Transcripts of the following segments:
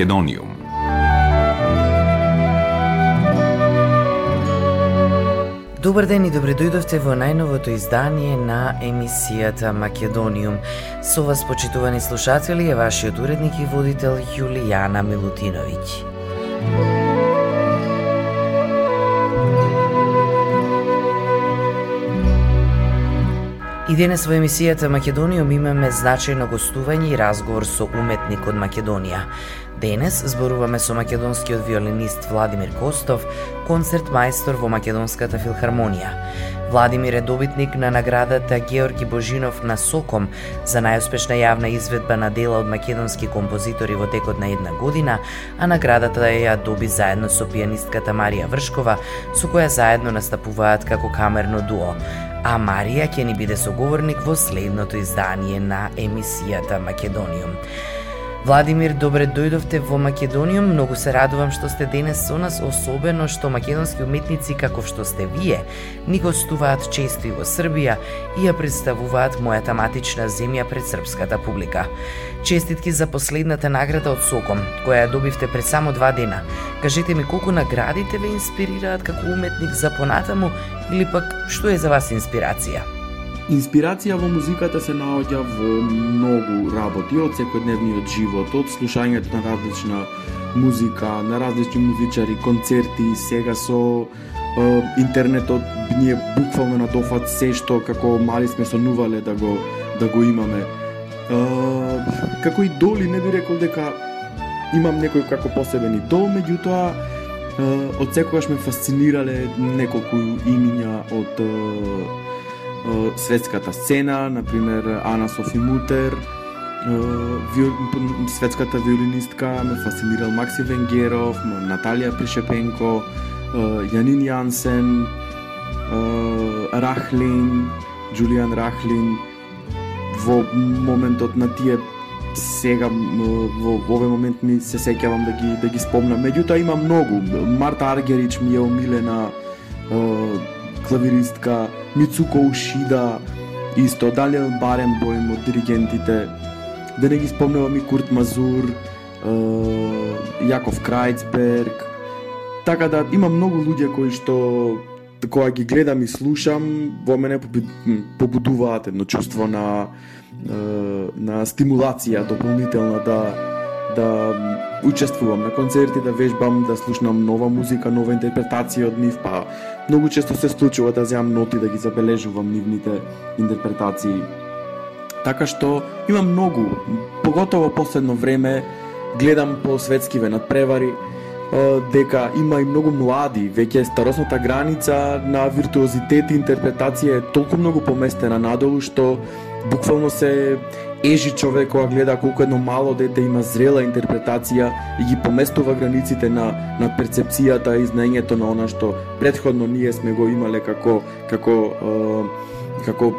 Македониум. Добар ден и добре дојдовте во најновото издание на емисијата Македониум. Со вас, почитувани слушатели, е вашиот уредник и водител Јулијана Милутиновиќ. И денес во емисијата Македониум имаме значајно гостување и разговор со уметник од Македонија. Денес зборуваме со македонскиот виолинист Владимир Костов, концерт мајстор во Македонската филхармонија. Владимир е добитник на наградата Георги Божинов на Соком за најуспешна јавна изведба на дела од македонски композитори во текот на една година, а наградата ја доби заедно со пианистката Марија Вршкова, со која заедно настапуваат како камерно дуо а Марија ќе ни биде соговорник во следното издание на емисијата Македониум. Владимир, добре дојдовте во Македонија. Многу се радувам што сте денес со нас, особено што македонски уметници каков што сте вие ни гостуваат често и во Србија и ја представуваат мојата матична земја пред српската публика. Честитки за последната награда од Соком, која ја добивте пред само два дена. Кажете ми колку наградите ве инспирираат како уметник за понатаму или пак што е за вас инспирација? Инспирација во музиката се наоѓа во многу работи од секојдневниот живот, од слушањето на различна музика, на различни музичари, концерти, сега со е, интернетот ние буквално на дофат се што како мали сме сонувале да го да го имаме. Е, како доли, не би рекол дека имам некој како посебен идол, меѓутоа од секогаш ме фасцинирале неколку имиња од светската сцена, например Ана Софи Мутер, светската виолинистка, ме фасцинирал Макси Венгеров, Наталија Пришепенко, Јанин Јансен, Рахлин, Джулијан Рахлин, во моментот на тие сега во, во овој момент ми се сеќавам да ги да ги спомнам. Меѓутоа има многу. Марта Аргерич ми е омилена клавиристка, Мицуко Ушида, исто, Далиел Баренбојм од диригентите, да не ги спомнувам и Курт Мазур, Јаков Крајцберг, така да има многу луѓе кои што кога ги гледам и слушам, во мене побудуваат едно чувство на на стимулација дополнителна да да учествувам на концерти, да вежбам, да слушнам нова музика, нова интерпретација од нив, па многу често се случува да земам ноти да ги забележувам нивните интерпретации. Така што има многу, поготово последно време гледам по светскиве надпревари, дека има и многу млади, веќе старосната граница на виртуозитет и интерпретација е толку многу поместена надолу што буквално се ежи човек кога гледа колку едно мало дете има зрела интерпретација и ги поместува границите на на перцепцијата и знаењето на она што предходно ние сме го имале како како е, како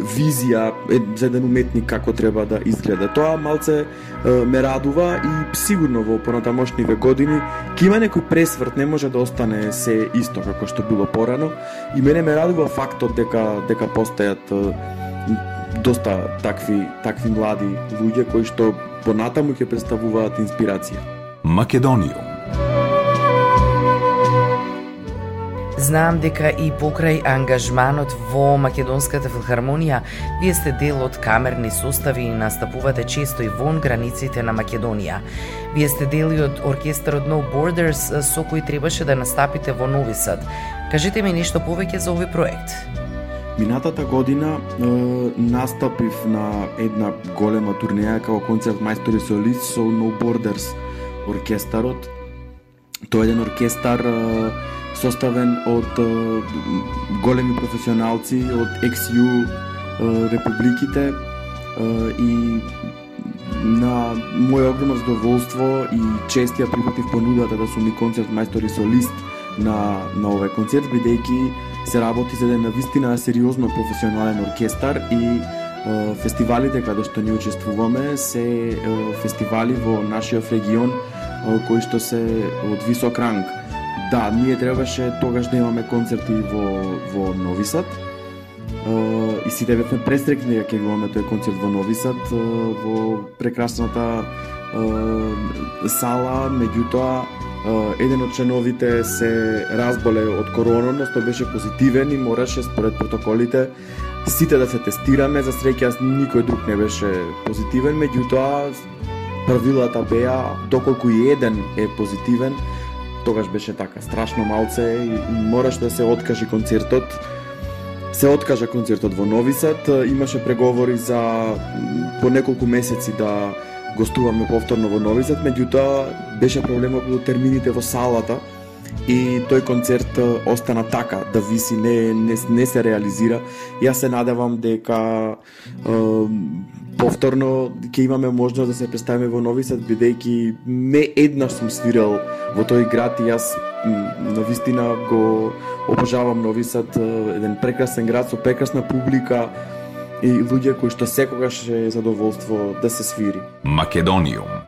визија за еден уметник како треба да изгледа. Тоа малце е, ме радува и сигурно во понатамошниве години ќе има некој пресврт, не може да остане се исто како што било порано и мене ме радува фактот дека дека постојат доста такви такви млади луѓе кои што понатаму ќе представуваат инспирација. Македониум Знам дека и покрај ангажманот во Македонската филхармонија, вие сте дел од камерни состави и настапувате често и вон границите на Македонија. Вие сте дел и од оркестарот No Borders со кој требаше да настапите во Нови Сад. Кажете ми нешто повеќе за овој проект. Минатата година е, настапив на една голема турнеја како концерт мајстор и солист со No Borders оркестарот. Тоа е еден оркестар е, составен од големи професионалци од XU републиките и на моје огромно задоволство и чест ја прифатив понудата да сум и концерт мајстор и солист на, на овој концерт, бидејќи се работи за да е навистина сериозно професионален оркестар и е, фестивалите каде што ни учествуваме се е, фестивали во нашиот регион е, кои што се од висок ранг. Да, ние требаше тогаш да имаме концерти во, во Нови Сад, и сите бевме престрекни дека ќе имаме тој концерт во Нови Сад во прекрасната сала, меѓутоа еден од членовите се разболе од корона, односно беше позитивен и мораше според протоколите сите да се тестираме, за среќа никој друг не беше позитивен, меѓутоа правилата беа доколку и еден е позитивен, тогаш беше така. Страшно малце и мораше да се откаже концертот. Се откажа концертот во Нови Сад, имаше преговори за по неколку месеци да гостуваме повторно во Нови Сад, меѓутоа беше проблемот до термините во салата и тој концерт остана така да виси, не, не, не се реализира. Јас се надевам дека е, повторно ќе имаме можност да се представиме во Нови Сад, бидејќи не еднаш сум свирал во тој град и јас на вистина го обожавам Нови Сад, еден прекрасен град со прекрасна публика и луѓе кои што секогаш е задоволство да се свири. Македониум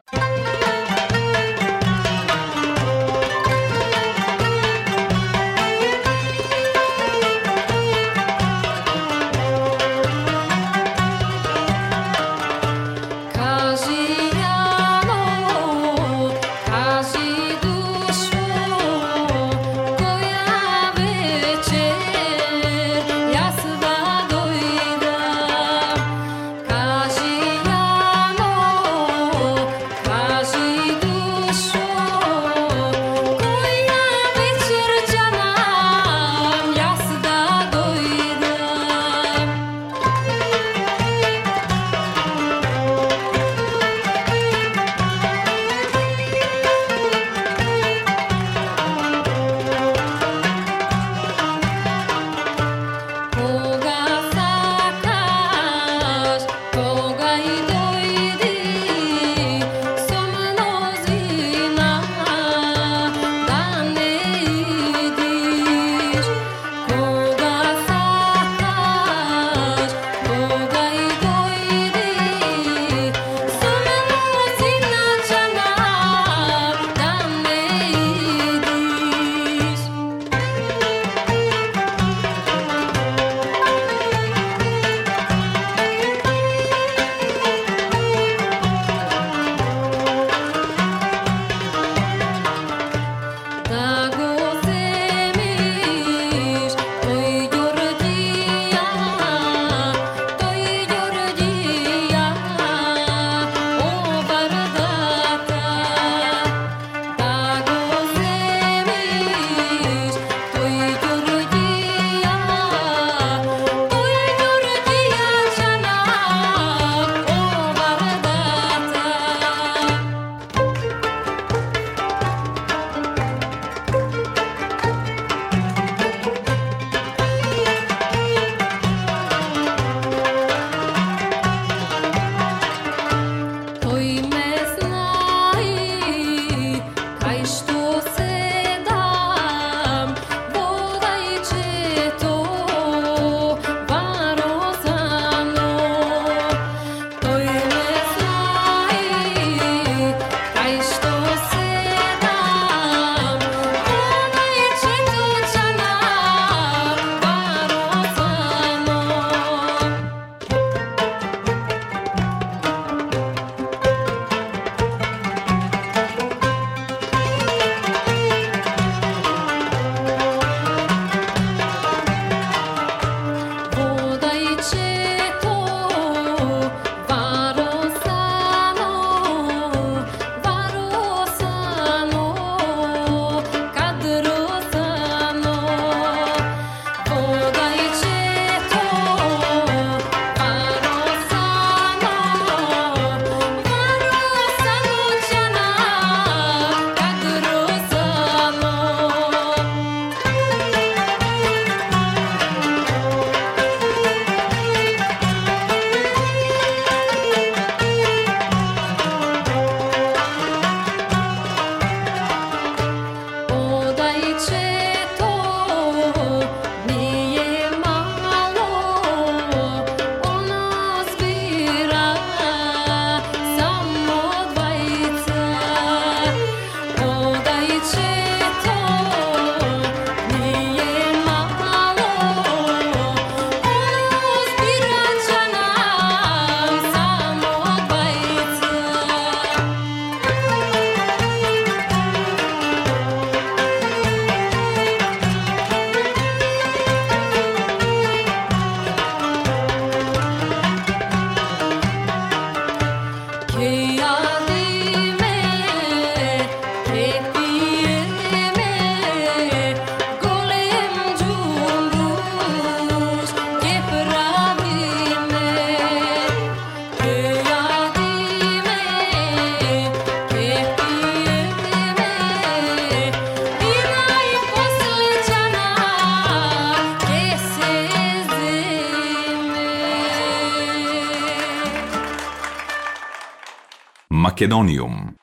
Македониум.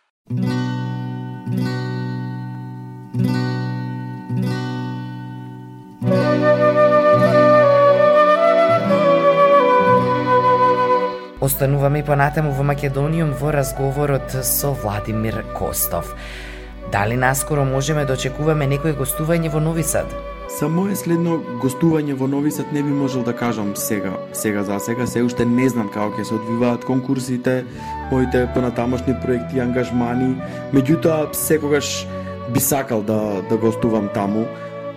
Остануваме и понатаму во Македониум во разговорот со Владимир Костов. Дали наскоро можеме да очекуваме некој гостување во Нови Сад? Само мое следно гостување во Нови Сад не би можел да кажам сега, сега за сега, се уште не знам како ќе се одвиваат конкурсите, моите понатамошни проекти и ангажмани, меѓутоа секогаш би сакал да да гостувам таму.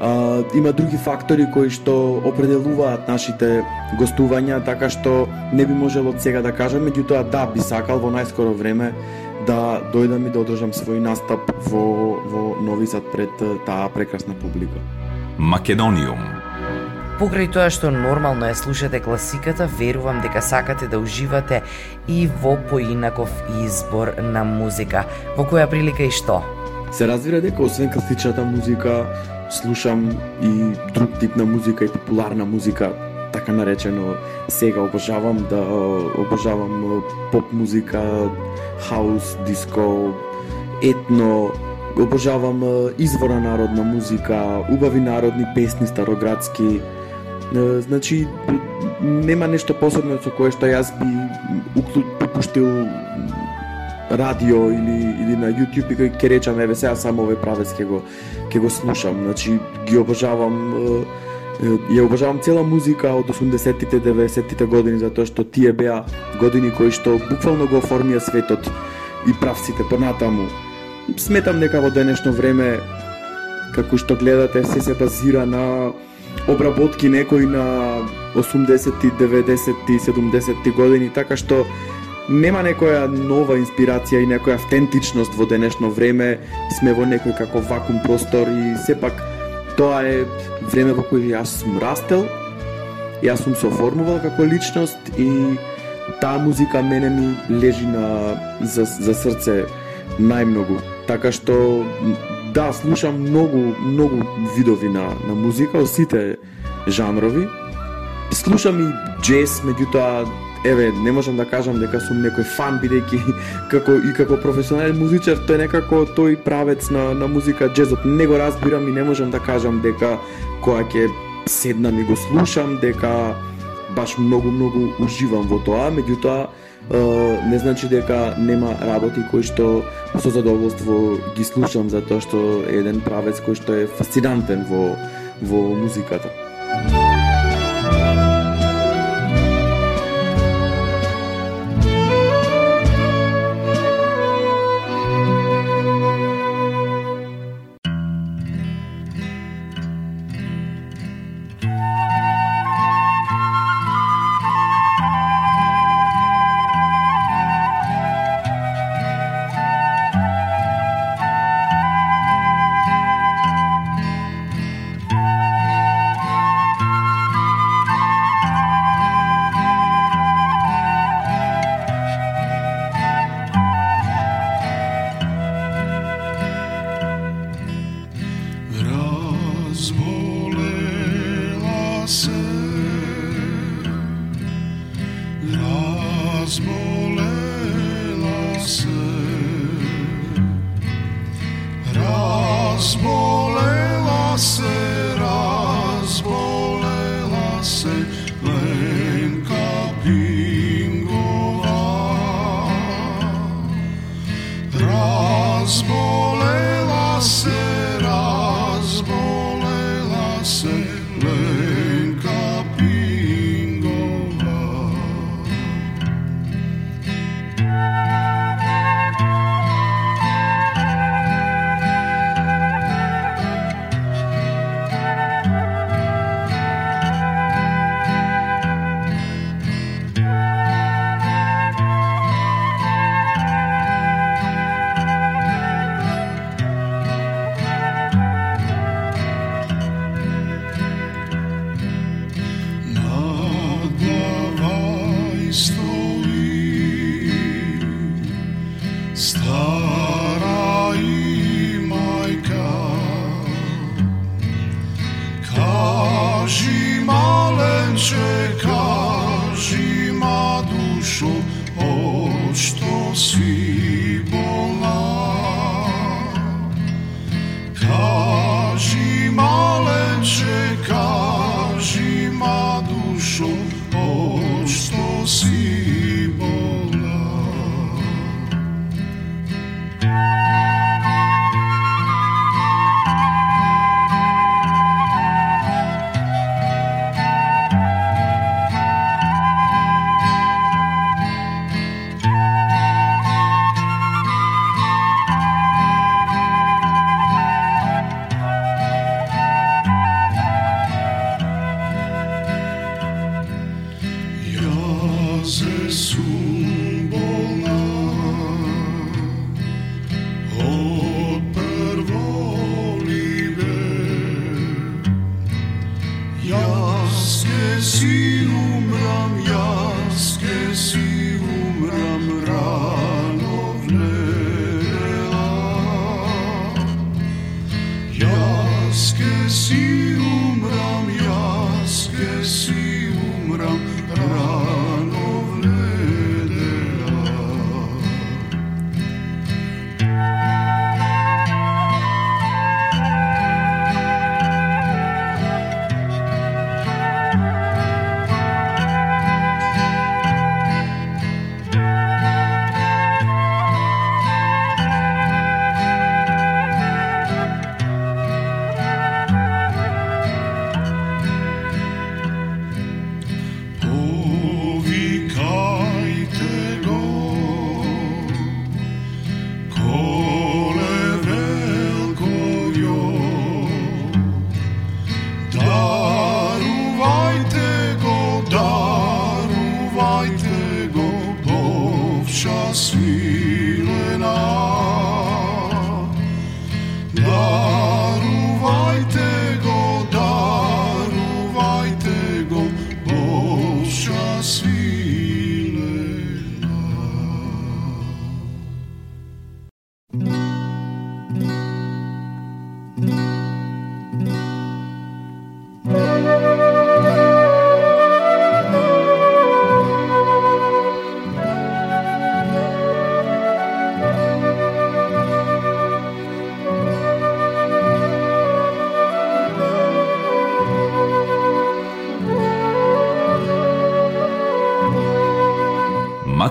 А, има други фактори кои што определуваат нашите гостувања, така што не би можел од сега да кажам, меѓутоа да би сакал во најскоро време да дојдам и да одржам свој настап во, во Нови Сад пред таа прекрасна публика. Македониум Покрај тоа што нормално ја слушате класиката, верувам дека сакате да уживате и во поинаков избор на музика. Во која прилика и што? Се разбира дека освен класичната музика, слушам и друг тип на музика и популарна музика, така наречено сега обожавам да обожавам поп музика, хаус, диско, етно, обожавам извора народна музика, убави народни песни староградски. Значи нема нешто посебно со кое што јас би упуштил радио или или на YouTube и кој ќе речам еве сега само овој правец ќе го ќе го слушам. Значи ги обожавам ја обожавам цела музика од 80-тите, 90-тите години затоа што тие беа години кои што буквално го оформија светот и правците понатаму. Сметам дека во денешно време како што гледате се се базира на обработки некои на 80-ти, 90-ти, 70-ти години, така што нема некоја нова инспирација и некоја автентичност во денешно време, сме во некој како вакуум простор и сепак тоа е време во кој јас сум растел, јас сум се оформувал како личност и таа музика мене ми лежи на за, за срце најмногу. Така што да, слушам многу многу видови на на музика, сите жанрови. Слушам и джез, меѓутоа еве, не можам да кажам дека сум некој фан бидејќи како и како професионален музичар тој некако тој правец на на музика джезот не го разбирам и не можам да кажам дека кога ќе седнам и го слушам дека баш многу многу уживам во тоа, меѓутоа не значи дека нема работи кои што со задоволство ги слушам затоа што е еден правец кој што е фасцинантен во во музиката.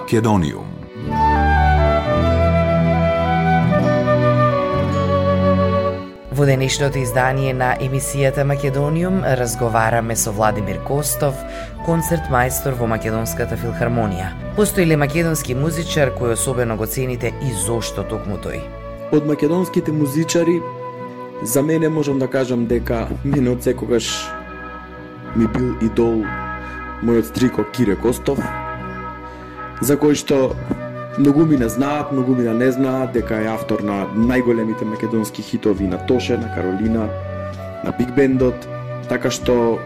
Македониум. Во денешното издание на емисијата Македониум разговараме со Владимир Костов, концерт мајстор во Македонската филхармонија. Постои ли македонски музичар кој особено го цените и зошто токму тој? Од македонските музичари за мене можам да кажам дека мене од секогаш ми бил идол мојот стрико Кире Костов, за кој што многу ми не знаат, многу ми не знаат дека е автор на најголемите македонски хитови на Тоше, на Каролина, на Биг Бендот, така што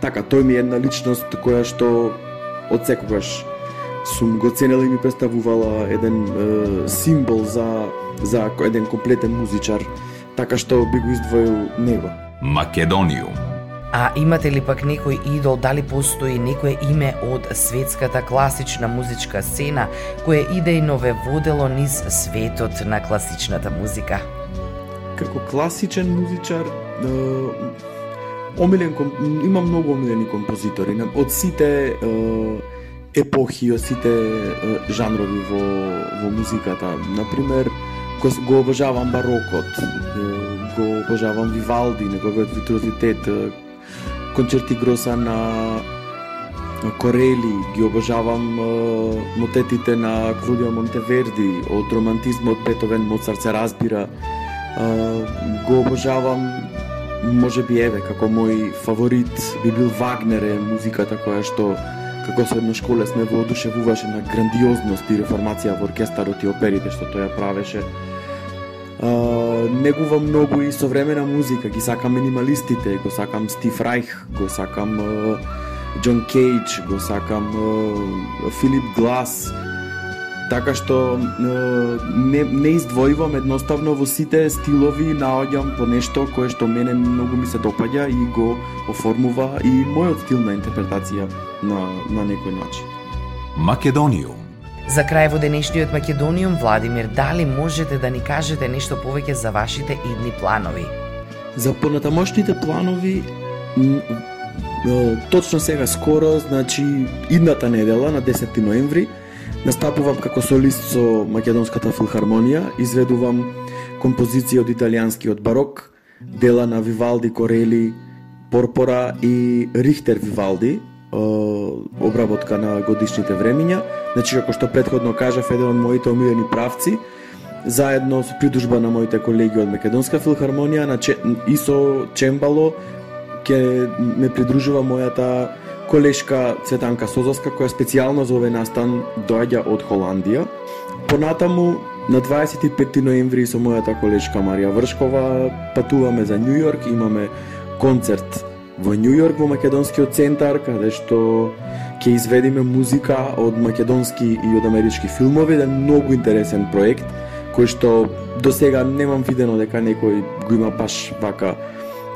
така тој ми е една личност која што од секогаш сум го ценела и ми представувала еден е, символ за за еден комплетен музичар, така што би го издвоил него. Македониум А имате ли пак некој идол, дали постои некое име од светската класична музичка сцена кое идејно ве водело низ светот на класичната музика? Како класичен музичар, омилен има многу омилени композитори од сите епохи, од сите жанрови во во музиката. На пример, го обожавам барокот, го обожавам Вивалди, неговиот витрозитет, концерти Гроса на Корели, ги обожавам мотетите на Клудио Монтеверди, од романтизмот Бетовен, Моцарт се разбира. Го обожавам може би еве како мој фаворит би бил Вагнер е музиката која што како средно школе сме воодушевуваше на грандиозност и реформација во оркестарот и оперите што тој ја правеше негува многу и современа музика, ги сакам минималистите, го сакам Стив Райх, го сакам Джон Кейдж, го сакам Филип Глас, така што не, не издвојувам едноставно во сите стилови наоѓам по нешто кое што мене многу ми се допаѓа и го оформува и мојот стил на интерпретација на, на некој начин. Македонијум За крај во денешниот Македониум, Владимир, дали можете да ни кажете нешто повеќе за вашите идни планови? За понатамошните планови, точно сега скоро, значи идната недела на 10 ноември, настапувам како солист со Македонската филхармонија, изведувам композиција од италијанскиот барок, дела на Вивалди, Корели, Порпора и Рихтер Вивалди, обработка на годишните времиња. Значи, како што предходно кажав, еден од моите омилени правци, заедно со придужба на моите колеги од Македонска филхармонија на Че... и со Чембало ќе ме придружува мојата колешка Цветанка Созовска која специјално за овој настан доаѓа од Холандија. Понатаму на 25 ноември со мојата колешка Марија Вршкова патуваме за Њу Йорк, имаме концерт во Нью Йорк во македонскиот центар каде што ќе изведиме музика од македонски и од амерички филмови, да многу интересен проект кој што до сега немам видено дека некој го има баш вака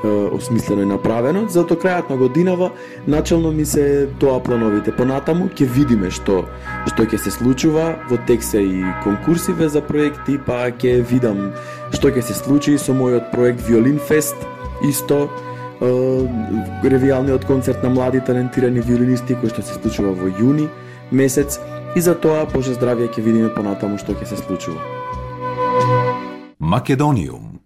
осмислено и направено. Зато крајот на годинава начално ми се тоа плановите. Понатаму ќе видиме што што ќе се случува во тексе и конкурсиве за проекти, па ќе видам што ќе се случи со мојот проект Violin Fest исто ревијалниот концерт на млади талентирани виолинисти кој што се случува во јуни месец и за тоа Боже здравје ќе видиме понатаму што ќе се случува. Македониум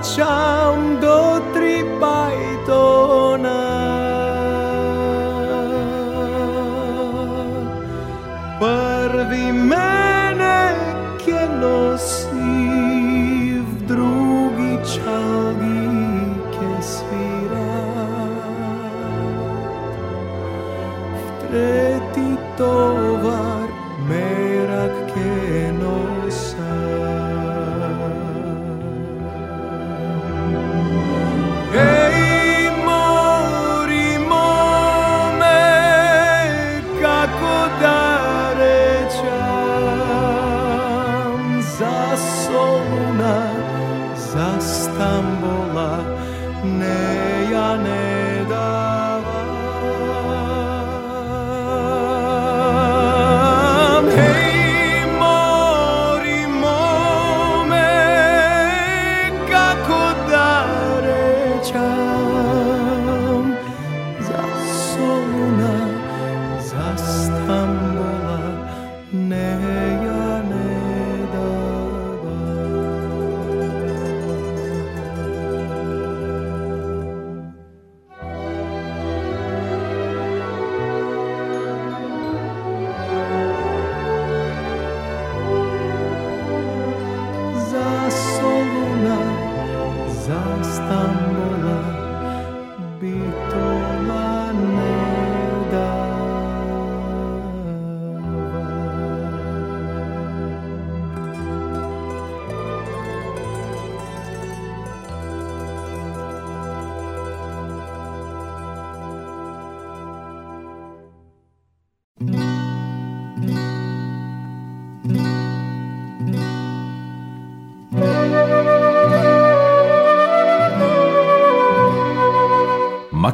唱到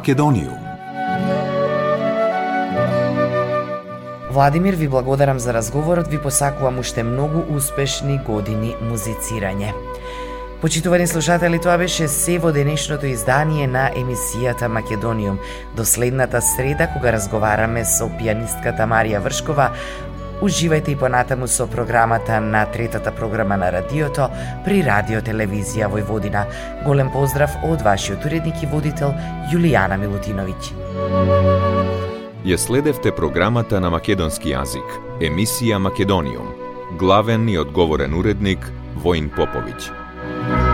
Македониум. Владимир, ви благодарам за разговорот, ви посакувам уште многу успешни години музицирање. Почитувани слушатели, тоа беше се во денешното издание на емисијата Македониум. До следната среда, кога разговараме со пианистката Марија Вршкова, Уживајте и понатаму со програмата на третата програма на радиото при Радио Телевизија Војводина. Голем поздрав од вашиот уредник и водител Јулијана Милутиновиќ. Ја следевте програмата на македонски јазик, емисија Македониум. Главен и одговорен уредник Воин Поповиќ.